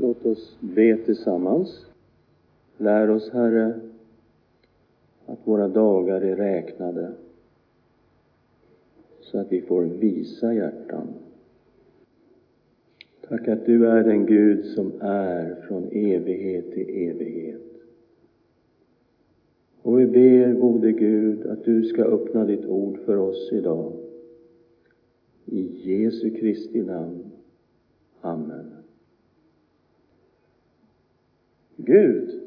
Låt oss be tillsammans. Lär oss, Herre, att våra dagar är räknade så att vi får visa hjärtan. Tack att du är den Gud som är från evighet till evighet. Och vi ber, gode Gud, att du ska öppna ditt ord för oss idag. I Jesu Kristi namn. Amen. Gud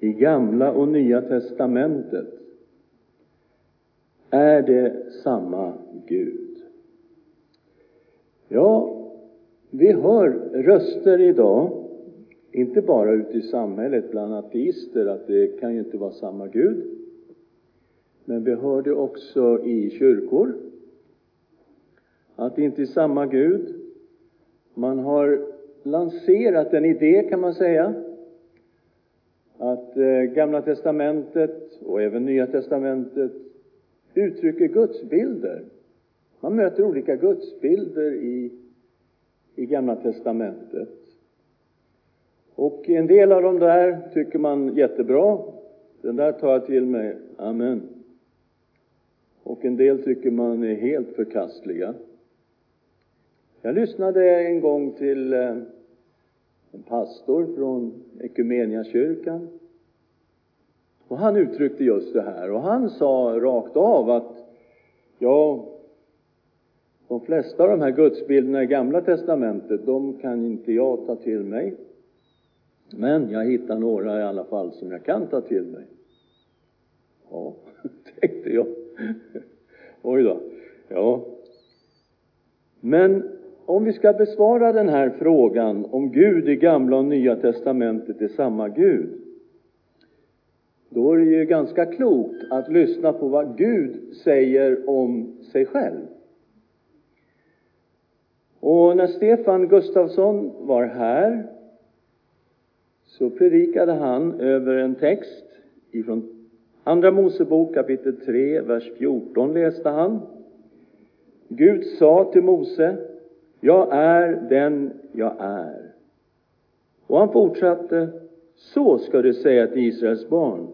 i Gamla och Nya testamentet är det samma Gud. Ja, vi hör röster idag, inte bara ute i samhället bland ateister, att det kan ju inte vara samma Gud. Men vi hör det också i kyrkor, att det inte är samma Gud. Man har lanserat en idé, kan man säga, att eh, Gamla testamentet och även Nya testamentet uttrycker gudsbilder. Man möter olika gudsbilder i, i Gamla testamentet. Och en del av dem där tycker man jättebra. Den där tar jag till mig. Amen. Och en del tycker man är helt förkastliga. Jag lyssnade en gång till eh, en pastor från Ekumeniakyrkan. Och han uttryckte just det här och han sa rakt av att ja, de flesta av de här gudsbilderna i Gamla testamentet, de kan inte jag ta till mig. Men jag hittar några i alla fall som jag kan ta till mig. Ja, tänkte jag. Oj då. Ja. Men om vi ska besvara den här frågan om Gud i Gamla och Nya testamentet är samma Gud, då är det ju ganska klokt att lyssna på vad Gud säger om sig själv. Och när Stefan Gustafsson var här så predikade han över en text ifrån Andra Mosebok kapitel 3, vers 14 läste han. Gud sa till Mose jag är den jag är. Och han fortsatte, så ska du säga till Israels barn,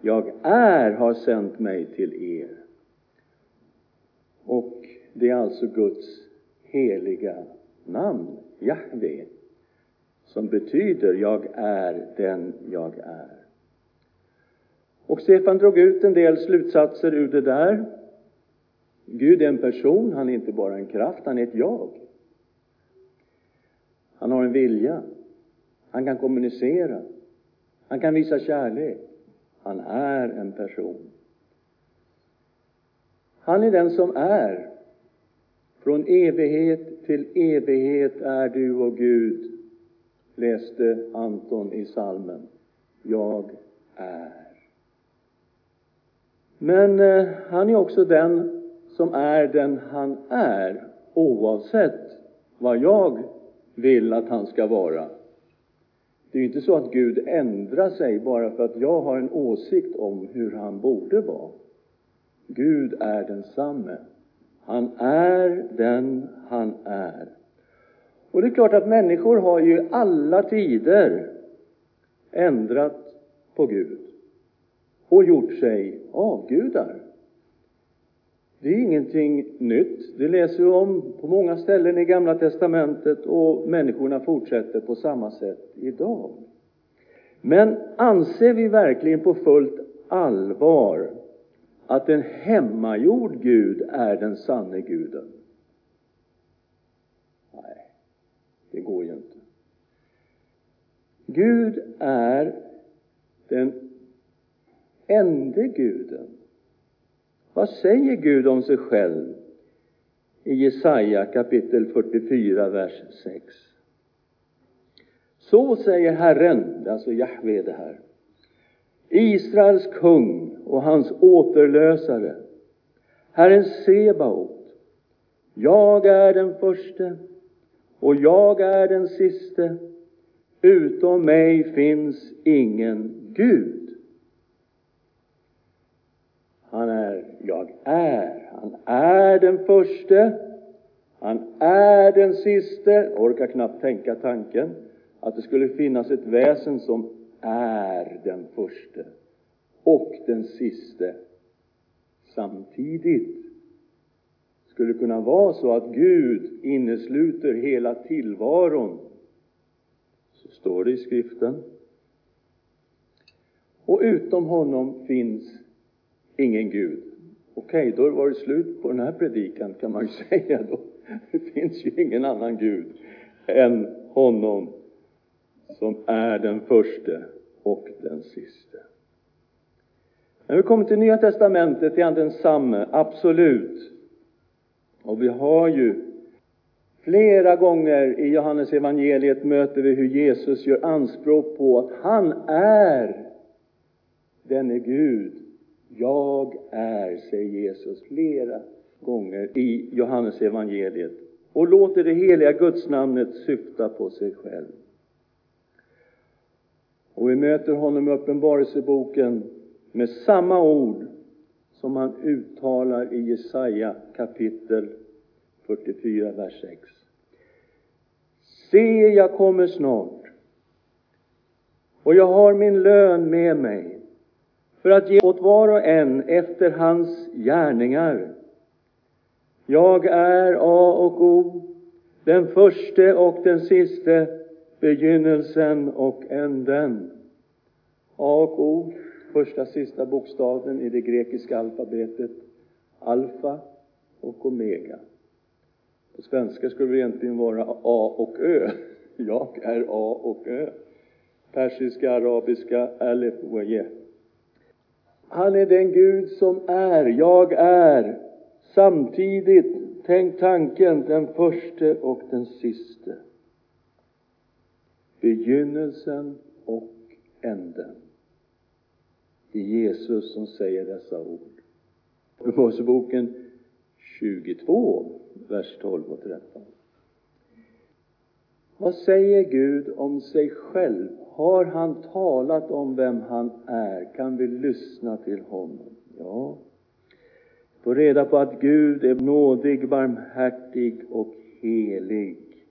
jag är har sänt mig till er. Och det är alltså Guds heliga namn, Jahve, som betyder jag är den jag är. Och Stefan drog ut en del slutsatser ur det där. Gud är en person, han är inte bara en kraft, han är ett jag. Han har en vilja. Han kan kommunicera. Han kan visa kärlek. Han är en person. Han är den som är. Från evighet till evighet är du och Gud, läste Anton i salmen. Jag är. Men eh, han är också den som är den han är, oavsett vad jag vill att han ska vara. Det är ju inte så att Gud ändrar sig bara för att jag har en åsikt om hur han borde vara. Gud är densamme. Han är den han är. Och det är klart att människor har ju alla tider ändrat på Gud och gjort sig avgudar. Det är ingenting nytt. Det läser vi om på många ställen i Gamla testamentet och människorna fortsätter på samma sätt idag. Men anser vi verkligen på fullt allvar att en hemmagjord Gud är den sanne guden? Nej, det går ju inte. Gud är den ende guden vad säger Gud om sig själv i Jesaja kapitel 44, vers 6? Så säger Herren, det är alltså Jahve det här, Israels kung och hans återlösare, Herren Sebaot. Jag är den förste och jag är den siste. Utom mig finns ingen Gud. Han är jag är. Han är den förste. Han är den siste. Orkar knappt tänka tanken. att det skulle finnas ett väsen som är den förste och den siste samtidigt. Skulle det kunna vara så att Gud innesluter hela tillvaron? Så står det i skriften. Och utom honom finns ingen Gud. Okej, då var det slut på den här predikan kan man ju säga då. Det finns ju ingen annan Gud än honom som är den förste och den siste. När vi kommer till Nya Testamentet är han densamme, absolut. Och vi har ju flera gånger i Johannes evangeliet möter vi hur Jesus gör anspråk på att han är denne Gud. Jag är, säger Jesus flera gånger i Johannes evangeliet och låter det heliga gudsnamnet syfta på sig själv. Och vi möter honom i Uppenbarelseboken med samma ord som han uttalar i Jesaja kapitel 44, vers 6. Se, jag kommer snart och jag har min lön med mig för att ge åt var och en efter hans gärningar. Jag är A och O, den förste och den siste, begynnelsen och änden. A och O, första sista bokstaven i det grekiska alfabetet, alfa och omega. På svenska skulle det egentligen vara A och Ö. Jag är A och Ö. Persiska, arabiska, alef och. Han är den Gud som är, jag är, samtidigt, tänk tanken, den förste och den siste. Begynnelsen och änden. Det är Jesus som säger dessa ord. Moseboken 22, vers 12 och 13. Vad säger Gud om sig själv? Har han talat om vem han är? Kan vi lyssna till honom? Ja. Få reda på att Gud är nådig, barmhärtig och helig.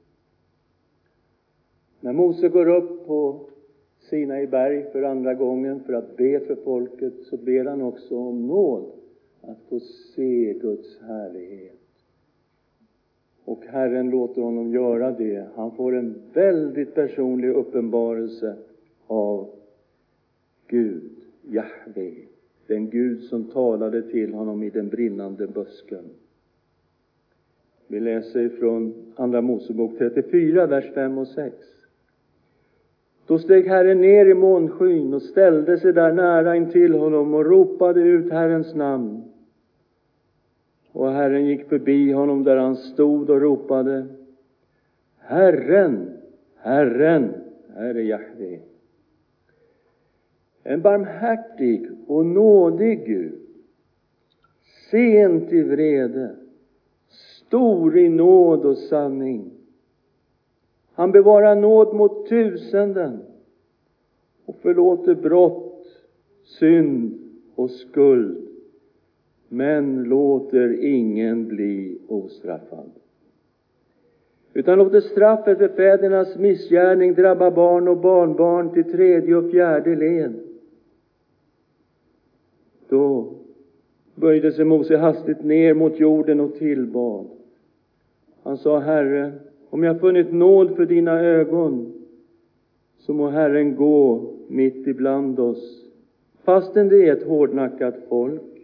När Mose går upp på Sinai berg för andra gången för att be för folket så ber han också om nåd att få se Guds härlighet. Och Herren låter honom göra det. Han får en väldigt personlig uppenbarelse av Gud, Jahve, den Gud som talade till honom i den brinnande busken. Vi läser ifrån Andra Mosebok 34, vers 5 och 6. Då steg Herren ner i månskyn och ställde sig där nära intill honom och ropade ut Herrens namn. Och Herren gick förbi honom där han stod och ropade Herren, Herren, Herre Jahve. En barmhärtig och nådig Gud, sen till vrede, stor i nåd och sanning. Han bevarar nåd mot tusenden och förlåter brott, synd och skuld men låter ingen bli ostraffad. Utan låter straffet för fädernas missgärning drabba barn och barnbarn till tredje och fjärde led. Då böjde sig Mose hastigt ner mot jorden och tillbad. Han sa, Herre, om jag funnit nåd för dina ögon, så må Herren gå mitt ibland oss, fastän det är ett hårdnackat folk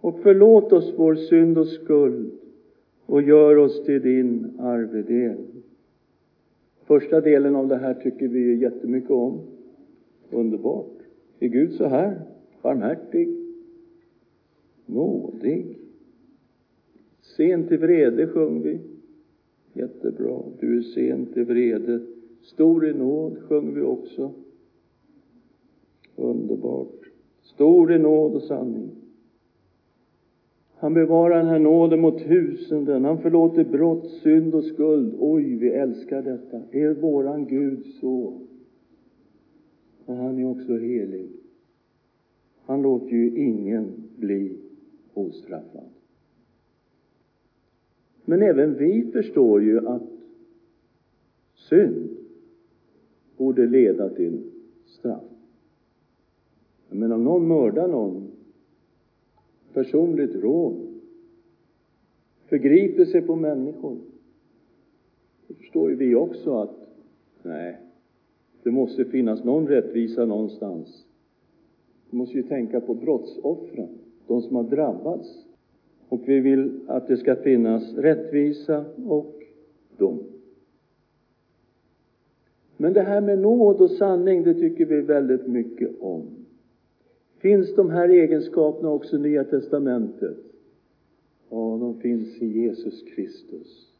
och förlåt oss vår synd och skuld och gör oss till din arvedel. Första delen av det här tycker vi jättemycket om. Underbart. Är Gud så här? Barmhärtig? Nådig? Sen till vrede sjöng vi. Jättebra. Du är sen till vrede. Stor i nåd sjöng vi också. Underbart. Stor i nåd och sanning. Han bevarar den här nåden mot tusenden. Han förlåter brott, synd och skuld. Oj, vi älskar detta. Är våran Gud så? Men han är också helig. Han låter ju ingen bli ostraffad. Men även vi förstår ju att synd borde leda till straff. Men om någon mördar någon, personligt rån, förgriper sig på människor, då förstår ju vi också att nej, det måste finnas någon rättvisa någonstans. Vi måste ju tänka på brottsoffren, de som har drabbats. Och vi vill att det ska finnas rättvisa och dom. Men det här med nåd och sanning, det tycker vi väldigt mycket om. Finns de här egenskaperna också i Nya Testamentet? Ja, de finns i Jesus Kristus.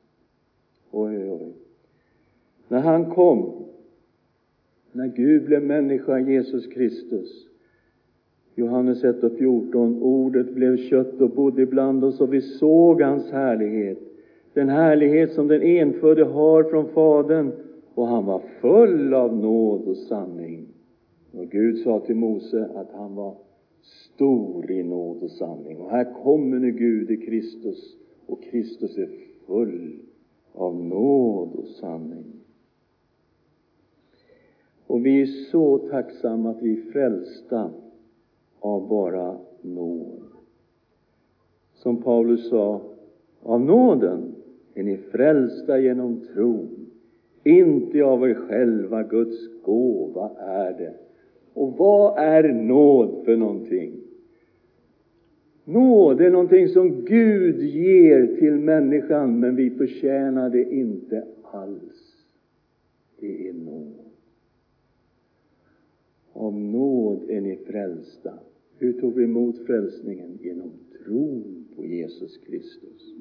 Oj, oj. oj. När han kom, när Gud blev människa, Jesus Kristus, Johannes 1 och 14, ordet blev kött och bodde ibland oss och vi såg hans härlighet, den härlighet som den enfödde har från Fadern, och han var full av nåd och sanning. Och Gud sa till Mose att han var stor i nåd och sanning. Och här kommer nu Gud i Kristus, och Kristus är full av nåd och sanning. Och vi är så tacksamma att vi är frälsta av bara nåd. Som Paulus sa, av nåden är ni frälsta genom tron, inte av er själva, Guds gåva är det. Och vad är nåd för någonting? Nåd är någonting som Gud ger till människan, men vi förtjänar det inte alls. Det är nåd. Av nåd är ni frälsta. Hur tog vi emot frälsningen? Genom tron på Jesus Kristus.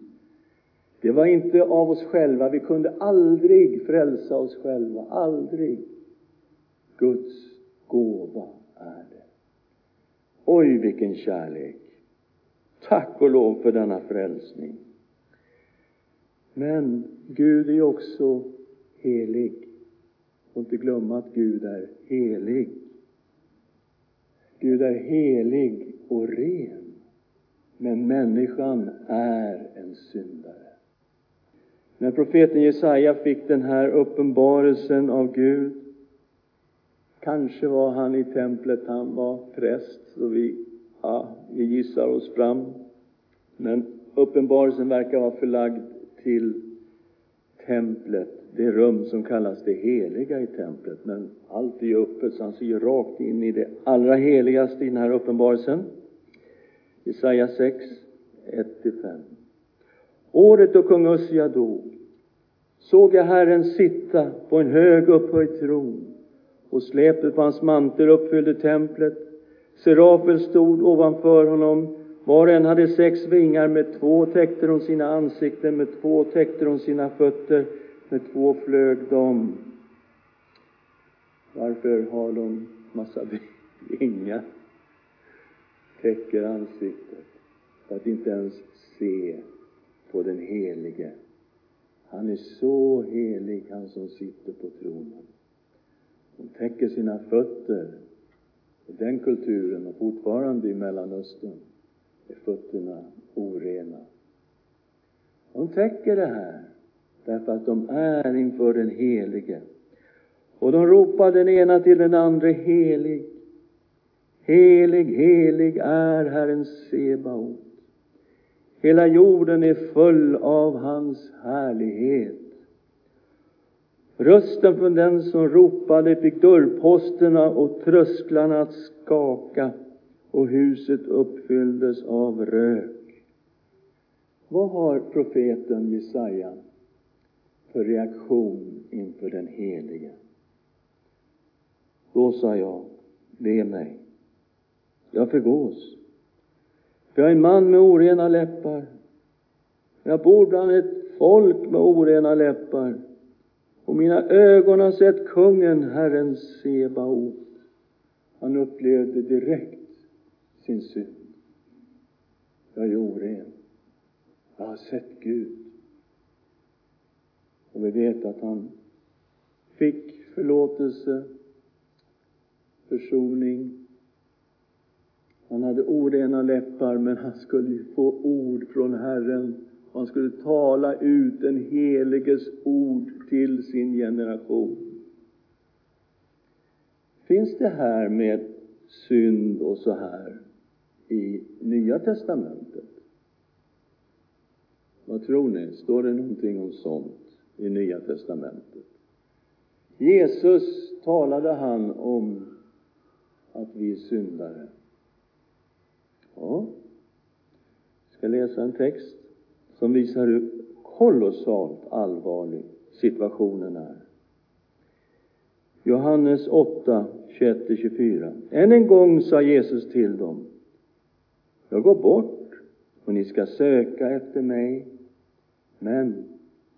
Det var inte av oss själva. Vi kunde aldrig frälsa oss själva. Aldrig. Guds gåva är det. Oj, vilken kärlek! Tack och lov för denna frälsning. Men Gud är också helig. Och inte glömma att Gud är helig. Gud är helig och ren, men människan är en syndare. När profeten Jesaja fick den här uppenbarelsen av Gud, kanske var han i templet, han var präst, så vi, ja, vi gissar oss fram. Men uppenbarelsen verkar vara förlagd till templet, det rum som kallas det heliga i templet. Men allt är ju öppet, så han ser rakt in i det allra heligaste i den här uppenbarelsen. Jesaja 6, 1-5. Året då kung Ussia dog såg jag Herren sitta på en hög upphöjd tron och släpet på hans mantel uppfyllde templet. Serafer stod ovanför honom. Var och en hade sex vingar, med två täckte de sina ansikten, med två täckte de sina fötter, med två flög de. Varför har de massa vingar? Täcker ansiktet för att inte ens se på den Helige. Han är så helig, han som sitter på tronen. De täcker sina fötter. I den kulturen, och fortfarande i Mellanöstern, är fötterna orena. De täcker det här därför att de är inför den Helige. Och de ropar den ena till den andra helig. Helig, helig är Herren Sebaot. Hela jorden är full av hans härlighet. Rösten från den som ropade fick dörrposterna och trösklarna att skaka och huset uppfylldes av rök. Vad har profeten Jesaja för reaktion inför den Helige? Då sa jag, ve mig, jag förgås. För jag är en man med orena läppar. Jag bor bland ett folk med orena läppar. Och mina ögon har sett kungen, Herren Sebaot. Han upplevde direkt sin synd. Jag är oren. Jag har sett Gud. Och vi vet att han fick förlåtelse, försoning. Han hade orena läppar, men han skulle ju få ord från Herren. Han skulle tala ut den heliges ord till sin generation. Finns det här med synd och så här i Nya Testamentet? Vad tror ni? Står det någonting om sånt i Nya Testamentet? Jesus, talade han om att vi är syndare? Ja. Jag ska läsa en text som visar hur kolossalt allvarlig situationen är. Johannes 8, 21-24. Än en gång sa Jesus till dem. Jag går bort och ni ska söka efter mig, men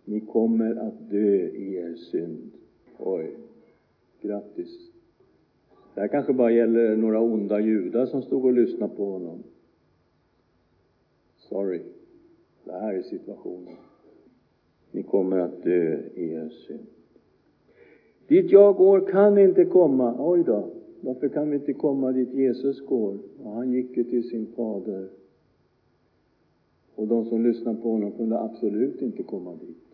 ni kommer att dö i er synd. Oj, grattis. Det här kanske bara gäller några onda judar som stod och lyssnade på honom. Sorry. Det här är situationen. Ni kommer att dö i er synd. Dit jag går kan inte komma. Oj då, varför kan vi inte komma dit Jesus går? Ja, han gick ju till sin fader. Och de som lyssnade på honom kunde absolut inte komma dit.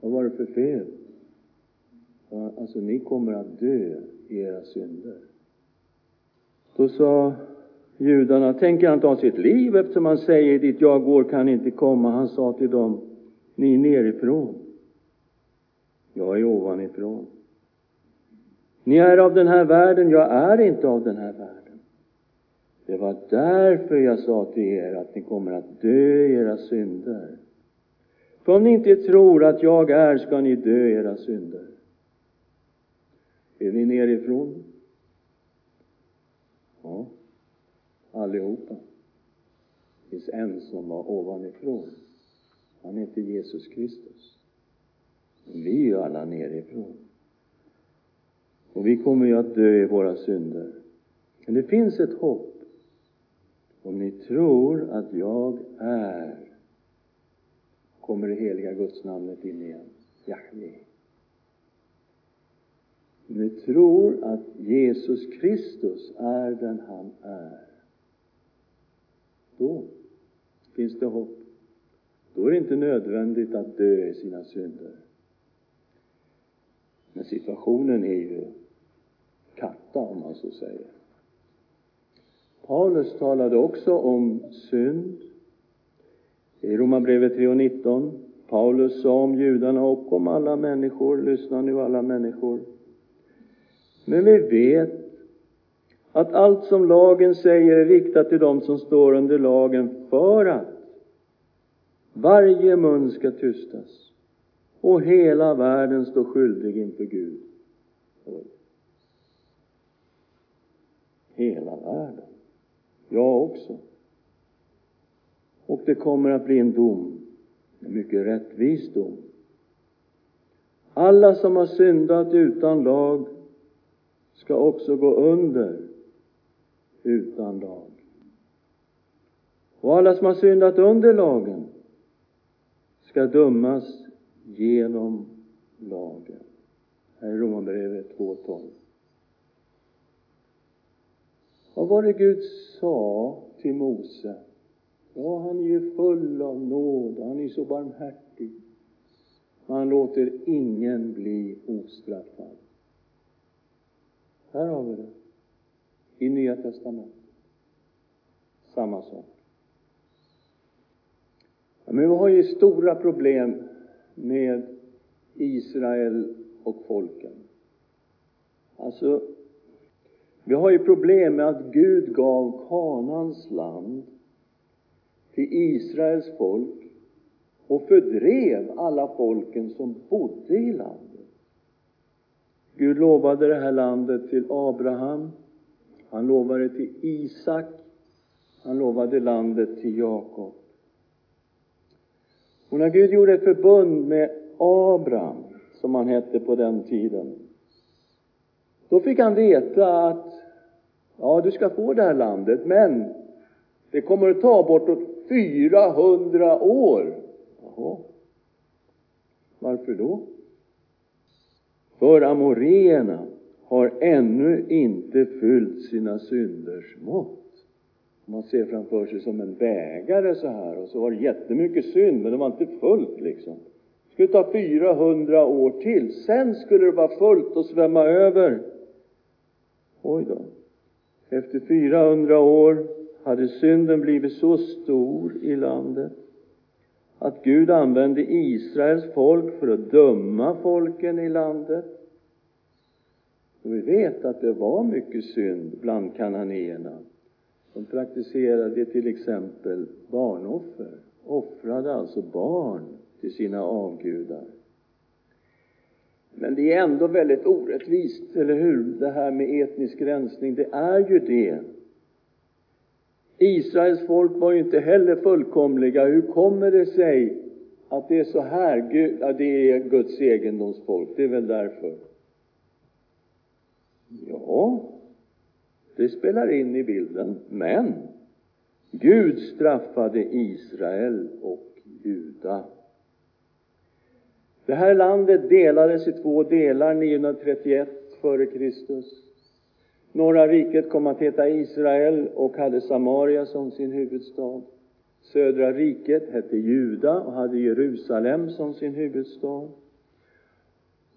Vad var det för fel? Ja, alltså, ni kommer att dö i era synder. Då sa judarna, tänker han ta sitt liv eftersom han säger dit jag går kan inte komma. Han sa till dem, ni är nerifrån. Jag är ovanifrån. Ni är av den här världen, jag är inte av den här världen. Det var därför jag sa till er att ni kommer att dö i era synder. För om ni inte tror att jag är, ska ni dö i era synder. Är vi nerifrån? Ja, allihopa. Det finns en som var ovanifrån. Han heter Jesus Kristus. Vi är ju alla nerifrån. Och vi kommer ju att dö i våra synder. Men det finns ett hopp. Om ni tror att jag är, kommer det heliga gudsnamnet in igen. Jahve. Om ni tror att Jesus Kristus är den han är, då finns det hopp. Då är det inte nödvändigt att dö i sina synder. Men situationen är ju katta, om man så säger. Paulus talade också om synd. I Romarbrevet 3.19. Paulus sa om judarna och om alla människor, lyssna nu alla människor. Men vi vet att allt som lagen säger är riktat till dem som står under lagen för att varje mun ska tystas och hela världen står skyldig inför Gud. Hela världen. Jag också. Och det kommer att bli en dom, en mycket rättvis dom. Alla som har syndat utan lag ska också gå under utan lag. Och alla som har syndat under lagen ska dömas genom lagen. Här är Romarbrevet 2.12. Vad var det Gud sa till Mose? Ja, han är ju full av nåd, han är så barmhärtig. Han låter ingen bli ostraffad. Här har vi det. I Nya Testamentet. Samma sak. Men vi har ju stora problem med Israel och folken. Alltså, vi har ju problem med att Gud gav Kanans land till Israels folk och fördrev alla folken som bodde i landet. Gud lovade det här landet till Abraham, han lovade till Isak, han lovade landet till Jakob. Och när Gud gjorde ett förbund med Abraham, som han hette på den tiden, då fick han veta att ja, du ska få det här landet, men det kommer att ta bortåt 400 år. Jaha. Varför då? För amoreerna har ännu inte fyllt sina synders mått. Man ser framför sig som en bägare så här och så var det jättemycket synd, men det var inte fullt liksom. Det skulle ta 400 år till, sen skulle det vara fullt och svämma över. Oj då. Efter 400 år hade synden blivit så stor i landet att Gud använde Israels folk för att döma folken i landet. Och vi vet att det var mycket synd bland kananéerna. De praktiserade till exempel barnoffer, offrade alltså barn till sina avgudar. Men det är ändå väldigt orättvist, eller hur? Det här med etnisk rensning, det är ju det. Israels folk var ju inte heller fullkomliga. Hur kommer det sig att det är så här? Gud, ja, det är Guds egendomsfolk, det är väl därför. Ja, det spelar in i bilden, men Gud straffade Israel och Juda. Det här landet delades i två delar 931 f.Kr. Norra riket kom att heta Israel och hade Samaria som sin huvudstad. Södra riket hette Juda och hade Jerusalem som sin huvudstad.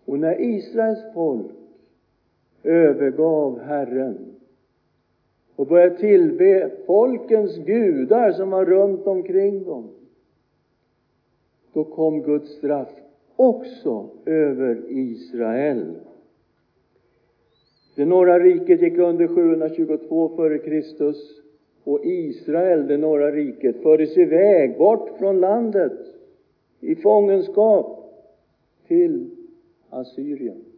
Och när Israels folk övergav Herren och började tillbe folkens gudar som var runt omkring dem, då kom Guds straff också över Israel. Det norra riket gick under 722 f.Kr. och Israel, det norra riket, fördes iväg bort från landet i fångenskap till Assyrien.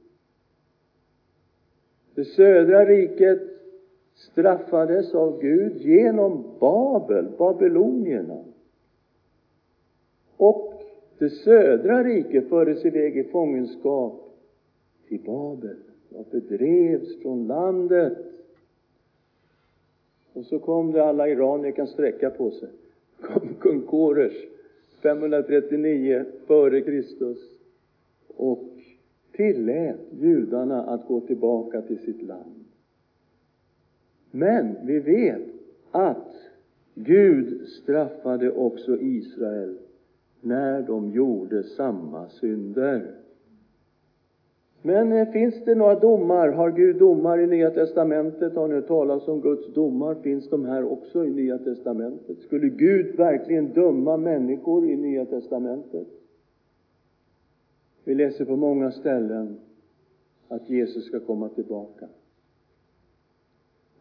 Det södra riket straffades av Gud genom Babel, babylonierna. Och det södra riket fördes iväg i fångenskap till Babel och fördrevs från landet. Och så kom det, alla iranier kan sträcka på sig, kom kung Koresh 539 före Kristus och tillät judarna att gå tillbaka till sitt land. Men vi vet att Gud straffade också Israel när de gjorde samma synder. Men eh, finns det några domar? Har Gud domar i Nya Testamentet? Har ni hört talas om Guds domar? Finns de här också i Nya Testamentet? Skulle Gud verkligen döma människor i Nya Testamentet? Vi läser på många ställen att Jesus ska komma tillbaka.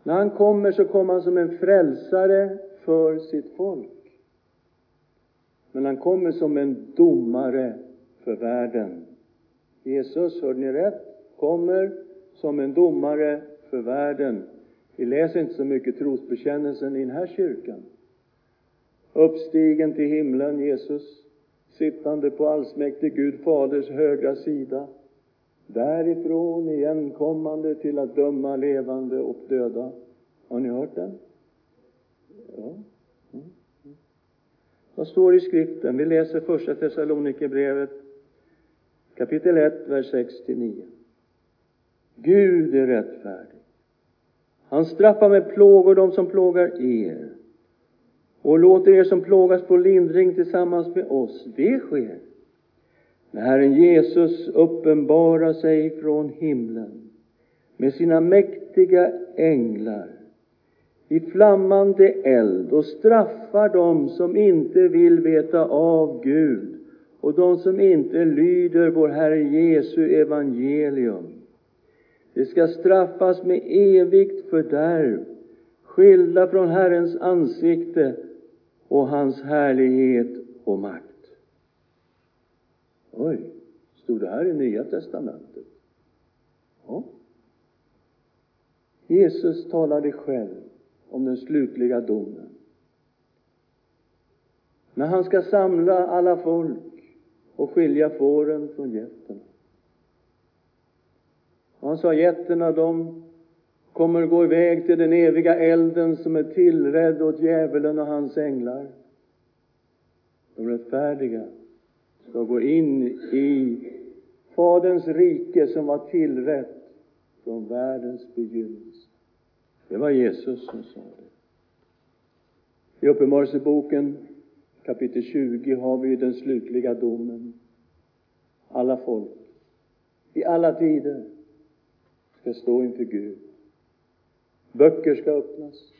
När han kommer så kommer han som en frälsare för sitt folk. Men han kommer som en domare för världen. Jesus, hörde ni rätt, kommer som en domare för världen. Vi läser inte så mycket trosbekännelsen i den här kyrkan. Uppstigen till himlen, Jesus, sittande på allsmäktig Gud Faders högra sida. Därifrån igenkommande till att döma levande och döda. Har ni hört den? Ja. Mm. Vad står i skriften? Vi läser första Thessalonikerbrevet kapitel 1, vers 6-9. Gud är rättfärdig. Han straffar med plågor dem som plågar er och låter er som plågas få lindring tillsammans med oss. Det sker när Herren Jesus uppenbarar sig från himlen med sina mäktiga änglar i flammande eld och straffar dem som inte vill veta av Gud och de som inte lyder vår Herre Jesu evangelium. De ska straffas med evigt fördärv, skilda från Herrens ansikte och hans härlighet och makt. Oj, stod det här i Nya testamentet? Ja. Jesus talade själv om den slutliga domen. När han ska samla alla folk och skilja fåren från getterna. Och Han sa getterna, de kommer gå iväg till den eviga elden som är tillrädd åt djävulen och hans änglar. De rättfärdiga ska gå in i Faderns rike som var tillrätt från världens begynnelse. Det var Jesus som sa det. I Uppenbarelseboken kapitel 20 har vi den slutliga domen. Alla folk, i alla tider, ska stå inför Gud. Böcker ska öppnas.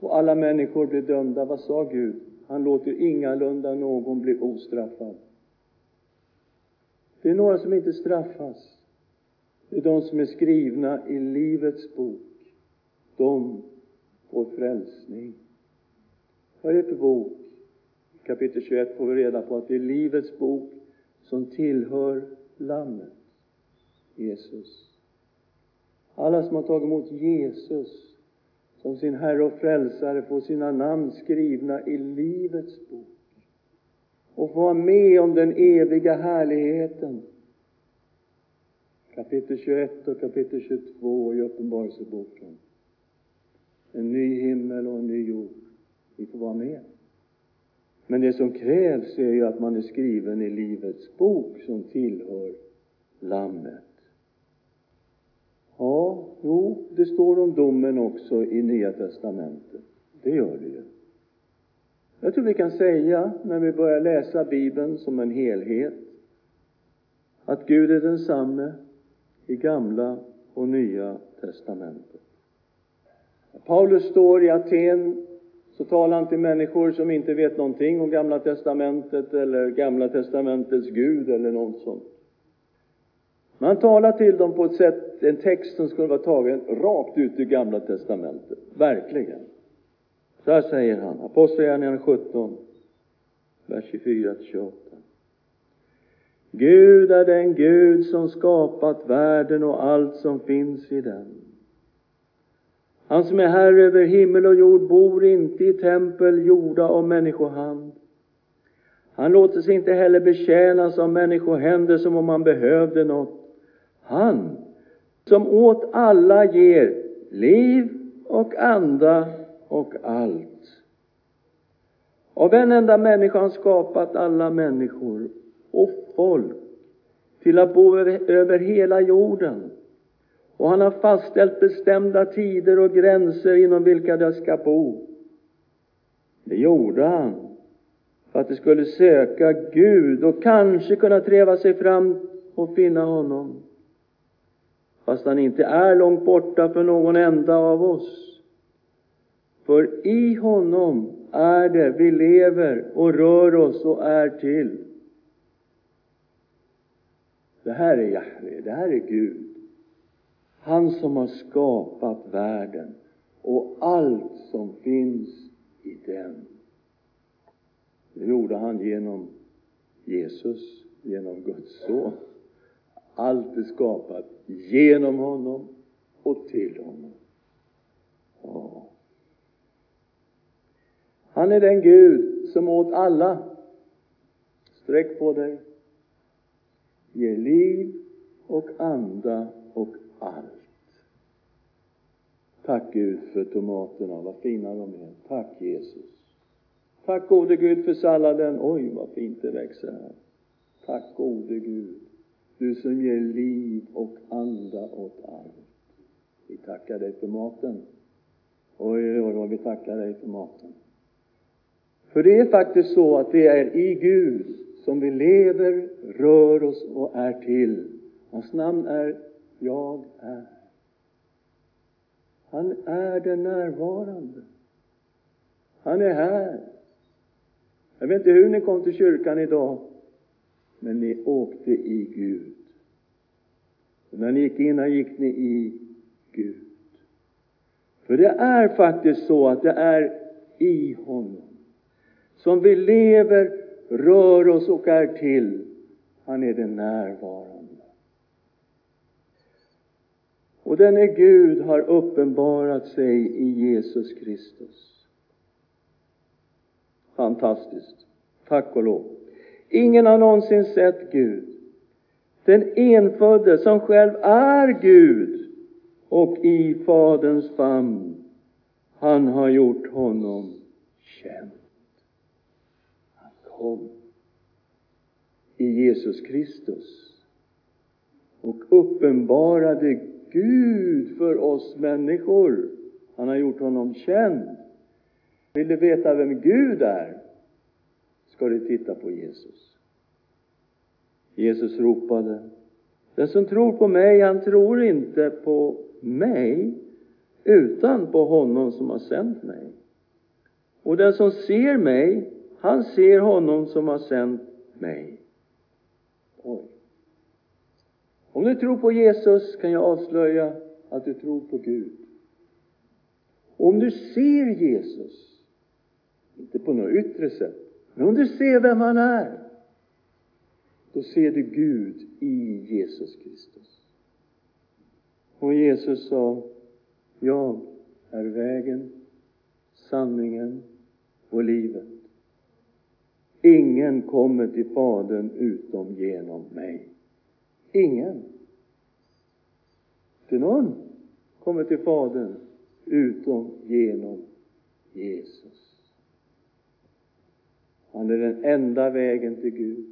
Och alla människor blir dömda. Vad sa Gud? Han låter ingalunda någon bli ostraffad. Det är några som inte straffas. Det är de som är skrivna i Livets bok. De får frälsning. Vad är det för bok? I Kapitel 21 får vi reda på att det är Livets bok som tillhör Lammet, Jesus. Alla som har tagit emot Jesus som sin Herre och Frälsare får sina namn skrivna i Livets bok och får vara med om den eviga härligheten. Kapitel 21 och kapitel 22 i Uppenbarelseboken. En ny himmel och en ny jord. Vi får vara med. Men det som krävs är ju att man är skriven i Livets bok som tillhör Lammet. Ja, jo, det står om domen också i Nya Testamentet. Det gör det ju. Jag tror vi kan säga, när vi börjar läsa Bibeln som en helhet, att Gud är densamme i Gamla och Nya Testamentet. När Paulus står i Aten så talar han till människor som inte vet någonting om Gamla Testamentet eller Gamla Testamentets Gud eller något sånt. Men han talar till dem på ett sätt, en text som skulle vara tagen rakt ut ur Gamla Testamentet. Verkligen. Så här säger han, Apostlagärningarna 17, vers 24-28. Gud är den Gud som skapat världen och allt som finns i den. Han som är herre över himmel och jord bor inte i tempel gjorda av människohand. Han låter sig inte heller betjänas av människohänder som om han behövde något. Han som åt alla ger liv och anda och allt. Av en enda människa har han skapat alla människor och folk till att bo över, över hela jorden. Och han har fastställt bestämda tider och gränser inom vilka de ska bo. Det gjorde han för att de skulle söka Gud och kanske kunna treva sig fram och finna honom. Fast han inte är långt borta för någon enda av oss. För i honom är det vi lever och rör oss och är till. Det här är Jahve, det här är Gud. Han som har skapat världen och allt som finns i den. Det gjorde han genom Jesus, genom Guds son. Allt är skapat genom honom och till honom. Ja. Han är den Gud som åt alla, sträck på dig, ger liv och anda och allt. Tack Gud för tomaterna, vad fina de är. Tack Jesus. Tack gode Gud för salladen. Oj, vad fint det växer här. Tack gode Gud, du som ger liv och anda åt allt. Vi tackar dig för maten. Oj, oj, oj, vi tackar dig för maten. För det är faktiskt så att det är i Gud som vi lever, rör oss och är till. Hans namn är Jag är. Han är den närvarande. Han är här. Jag vet inte hur ni kom till kyrkan idag, men ni åkte i Gud. Och när ni gick in gick ni i Gud. För det är faktiskt så att det är i honom som vi lever, rör oss och är till. Han är den närvarande. Och denne Gud har uppenbarat sig i Jesus Kristus. Fantastiskt. Tack och lov. Ingen har någonsin sett Gud. Den enfödde som själv är Gud och i Faderns famn. Han har gjort honom känd. Han kom i Jesus Kristus och uppenbarade Gud för oss människor. Han har gjort honom känd. Vill du veta vem Gud är? Ska du titta på Jesus. Jesus ropade. Den som tror på mig, han tror inte på mig, utan på honom som har sänt mig. Och den som ser mig, han ser honom som har sänt mig. Oj. Om du tror på Jesus kan jag avslöja att du tror på Gud. Och om du ser Jesus, inte på något yttre sätt, men om du ser vem han är, då ser du Gud i Jesus Kristus. Och Jesus sa, jag är vägen, sanningen och livet. Ingen kommer till Fadern utom genom mig. Ingen. Till någon kommer till Fadern utom genom Jesus. Han är den enda vägen till Gud.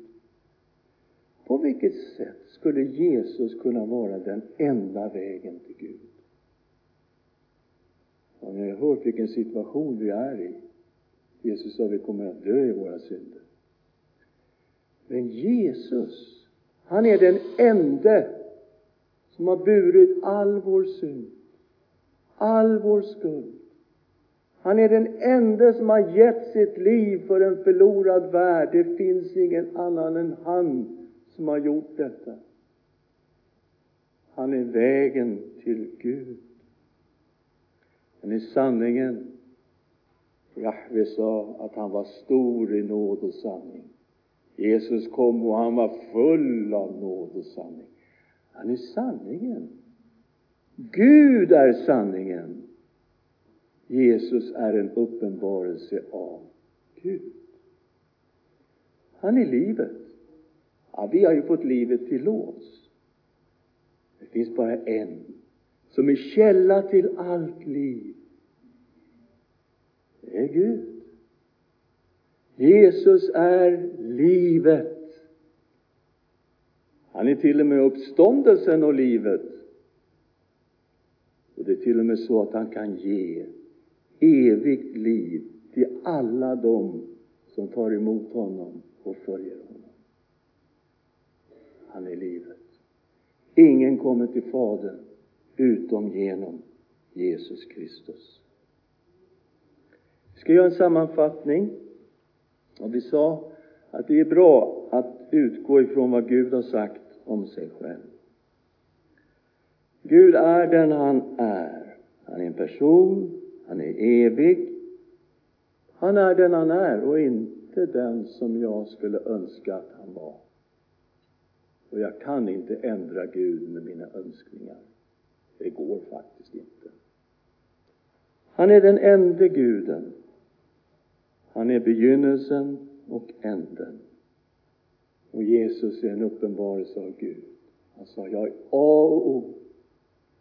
På vilket sätt skulle Jesus kunna vara den enda vägen till Gud? Har ni hört vilken situation vi är i? Jesus sa vi kommer att dö i våra synder. Men Jesus, han är den ende som har burit all vår synd, all vår skuld. Han är den enda som har gett sitt liv för en förlorad värld. Det finns ingen annan än han som har gjort detta. Han är vägen till Gud. Han är sanningen. Jahve sa att han var stor i nåd och sanning. Jesus kom och han var full av nåd och sanning. Han är sanningen. Gud är sanningen. Jesus är en uppenbarelse av Gud. Han är livet. Ja, vi har ju fått livet till låns. Det finns bara en som är källa till allt liv. Det är Gud. Jesus är livet. Han är till och med uppståndelsen och livet. Och det är till och med så att han kan ge evigt liv till alla dem som tar emot honom och följer honom. Han är livet. Ingen kommer till Fadern utom genom Jesus Kristus. Vi ska göra en sammanfattning. Och vi sa att det är bra att utgå ifrån vad Gud har sagt om sig själv. Gud är den han är. Han är en person, han är evig. Han är den han är och inte den som jag skulle önska att han var. Och jag kan inte ändra Gud med mina önskningar. Det går faktiskt inte. Han är den enda guden. Han är begynnelsen och änden. Och Jesus är en uppenbarelse av Gud. Han sa, jag är A och O.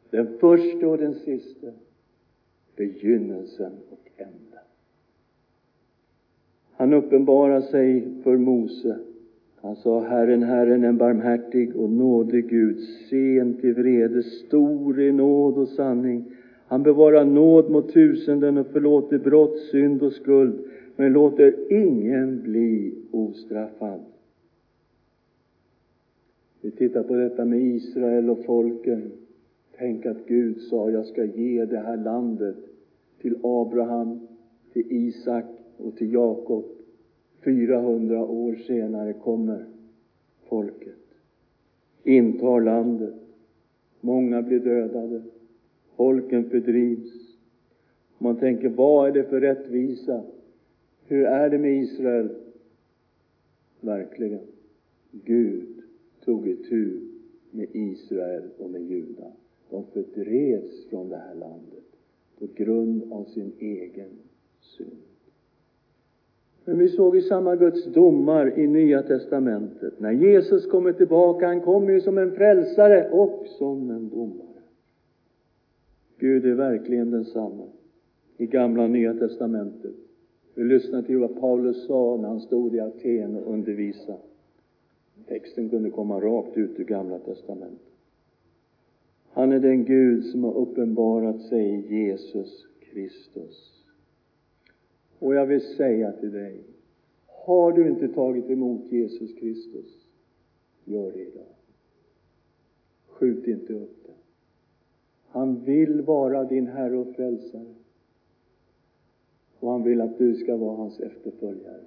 Den första och den sista. Begynnelsen och änden. Han uppenbarar sig för Mose han sa, Herren, Herren, en barmhärtig och nådig Gud, sen till vrede, stor i nåd och sanning. Han bevarar nåd mot tusenden och förlåter brott, synd och skuld, men låter ingen bli ostraffad. Vi tittar på detta med Israel och folken. Tänk att Gud sa, jag ska ge det här landet till Abraham, till Isak och till Jakob. 400 år senare kommer folket, intar landet. Många blir dödade. Folken fördrivs. Man tänker, vad är det för rättvisa? Hur är det med Israel? Verkligen, Gud tog itu med Israel och med Juda. De fördrevs från det här landet på grund av sin egen synd. Men vi såg i samma Guds domar i Nya Testamentet. När Jesus kommer tillbaka, han kommer ju som en frälsare och som en domare. Gud är verkligen densamme i Gamla och Nya Testamentet. Vi lyssnar till vad Paulus sa när han stod i Aten och undervisade. Texten kunde komma rakt ut ur Gamla Testamentet. Han är den Gud som har uppenbarat sig i Jesus Kristus. Och jag vill säga till dig, har du inte tagit emot Jesus Kristus, gör det idag. Skjut inte upp det. Han vill vara din Herre och Frälsare. Och han vill att du ska vara hans efterföljare.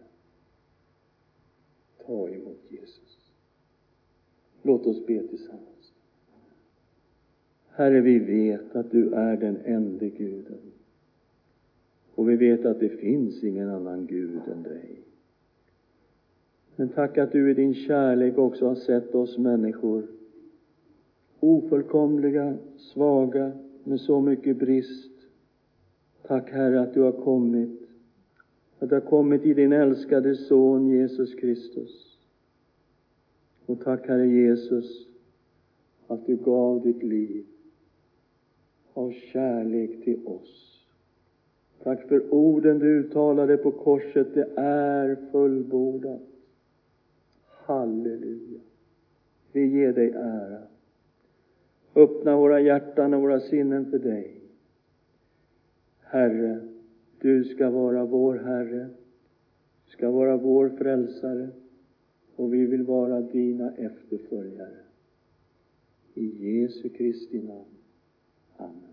Ta emot Jesus. Låt oss be tillsammans. Herre, vi vet att du är den enda Guden. Och vi vet att det finns ingen annan Gud än dig. Men tack att du i din kärlek också har sett oss människor ofullkomliga, svaga, med så mycket brist. Tack Herre att du har kommit, att du har kommit i din älskade Son Jesus Kristus. Och tack Herre Jesus att du gav ditt liv av kärlek till oss. Tack för orden du uttalade på korset, det är fullbordat. Halleluja. Vi ger dig ära. Öppna våra hjärtan och våra sinnen för dig. Herre, du ska vara vår Herre, du ska vara vår frälsare och vi vill vara dina efterföljare. I Jesu Kristi namn. Amen.